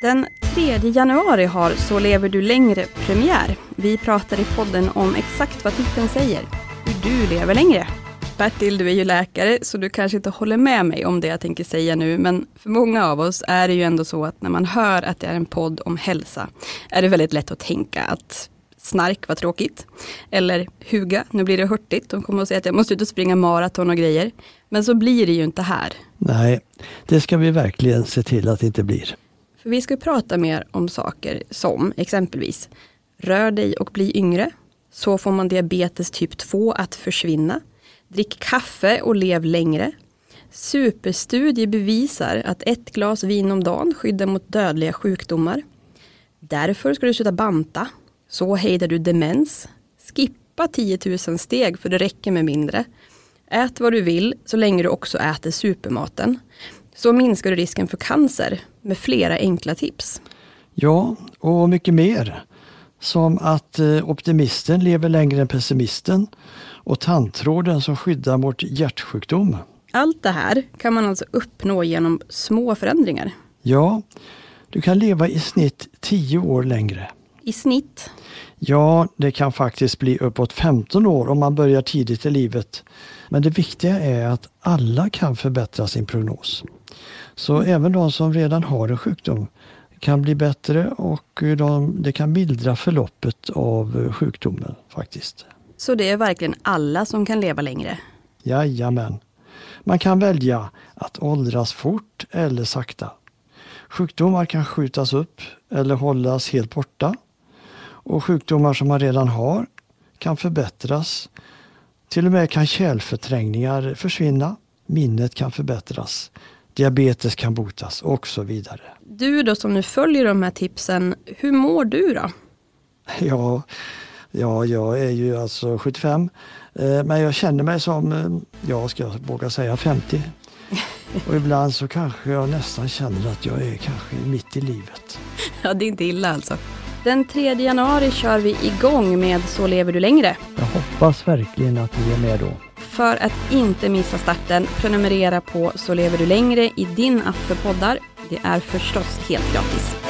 Den 3 januari har Så lever du längre premiär. Vi pratar i podden om exakt vad titeln säger, hur du lever längre. Bertil, du är ju läkare, så du kanske inte håller med mig om det jag tänker säga nu, men för många av oss är det ju ändå så att när man hör att det är en podd om hälsa, är det väldigt lätt att tänka att snark var tråkigt. Eller huga, nu blir det hurtigt, de kommer att säga att jag måste ut och springa maraton och grejer. Men så blir det ju inte här. Nej, det ska vi verkligen se till att det inte blir. För vi ska prata mer om saker som exempelvis rör dig och bli yngre. Så får man diabetes typ 2 att försvinna. Drick kaffe och lev längre. Superstudier bevisar att ett glas vin om dagen skyddar mot dödliga sjukdomar. Därför ska du sluta banta. Så hejdar du demens. Skippa 10 000 steg för det räcker med mindre. Ät vad du vill så länge du också äter supermaten. Så minskar du risken för cancer med flera enkla tips. Ja, och mycket mer. Som att eh, optimisten lever längre än pessimisten och tandtråden som skyddar mot hjärtsjukdom. Allt det här kan man alltså uppnå genom små förändringar. Ja, du kan leva i snitt 10 år längre. I snitt? Ja, det kan faktiskt bli uppåt 15 år om man börjar tidigt i livet. Men det viktiga är att alla kan förbättra sin prognos. Så även de som redan har en sjukdom kan bli bättre och de, det kan mildra förloppet av sjukdomen faktiskt. Så det är verkligen alla som kan leva längre? Jajamän. Man kan välja att åldras fort eller sakta. Sjukdomar kan skjutas upp eller hållas helt borta. Och sjukdomar som man redan har kan förbättras. Till och med kan kärlförträngningar försvinna. Minnet kan förbättras diabetes kan botas och så vidare. Du då som nu följer de här tipsen, hur mår du då? Ja, ja jag är ju alltså 75 eh, men jag känner mig som, eh, jag ska våga säga 50. Och ibland så kanske jag nästan känner att jag är kanske mitt i livet. Ja, det är inte illa alltså. Den 3 januari kör vi igång med Så lever du längre. Jag hoppas verkligen att ni är med då. För att inte missa starten, prenumerera på Så lever du längre i din app för poddar. Det är förstås helt gratis.